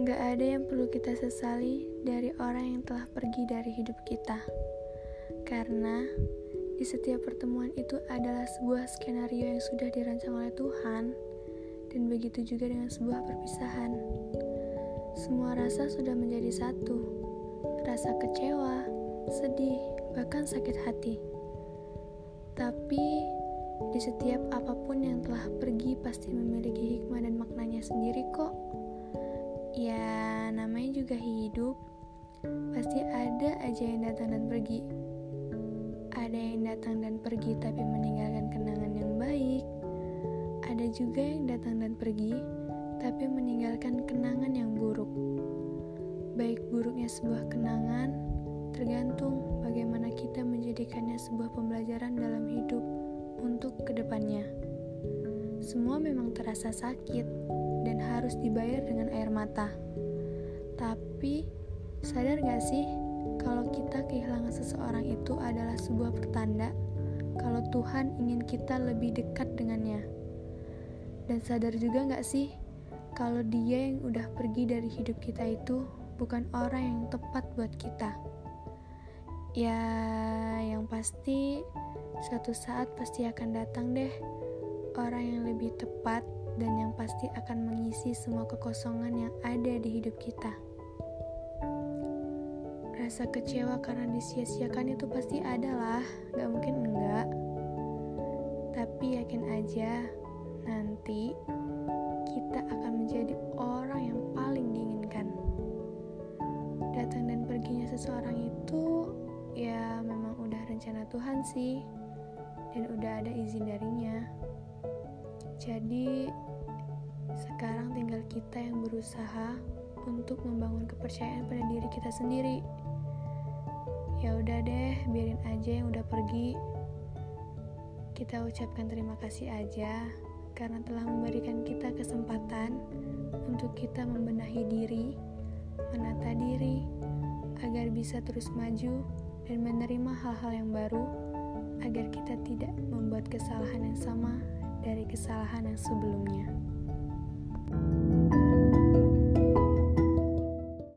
Gak ada yang perlu kita sesali dari orang yang telah pergi dari hidup kita. Karena di setiap pertemuan itu adalah sebuah skenario yang sudah dirancang oleh Tuhan dan begitu juga dengan sebuah perpisahan. Semua rasa sudah menjadi satu. Rasa kecewa, sedih, bahkan sakit hati. Tapi di setiap apa pun yang telah pergi pasti memiliki hikmah dan maknanya sendiri kok. Ya, namanya juga hidup. Pasti ada aja yang datang dan pergi. Ada yang datang dan pergi tapi meninggalkan kenangan yang baik. Ada juga yang datang dan pergi tapi meninggalkan kenangan yang buruk. Baik buruknya sebuah kenangan tergantung bagaimana kita menjadikannya sebuah pembelajaran dalam hidup untuk ke depannya. Semua memang terasa sakit, dan harus dibayar dengan air mata. Tapi, sadar gak sih kalau kita kehilangan seseorang itu adalah sebuah pertanda kalau Tuhan ingin kita lebih dekat dengannya. Dan sadar juga gak sih kalau dia yang udah pergi dari hidup kita itu bukan orang yang tepat buat kita. Ya, yang pasti suatu saat pasti akan datang deh orang yang lebih tepat dan yang pasti akan mengisi semua kekosongan yang ada di hidup kita. Rasa kecewa karena disia-siakan itu pasti ada lah, gak mungkin enggak. Tapi yakin aja, nanti kita akan menjadi orang yang paling diinginkan. Datang dan perginya seseorang itu ya memang udah rencana Tuhan sih, dan udah ada izin darinya. Jadi, kita yang berusaha untuk membangun kepercayaan pada diri kita sendiri. Ya udah deh, biarin aja yang udah pergi. Kita ucapkan terima kasih aja karena telah memberikan kita kesempatan untuk kita membenahi diri, menata diri, agar bisa terus maju dan menerima hal-hal yang baru, agar kita tidak membuat kesalahan yang sama dari kesalahan yang sebelumnya.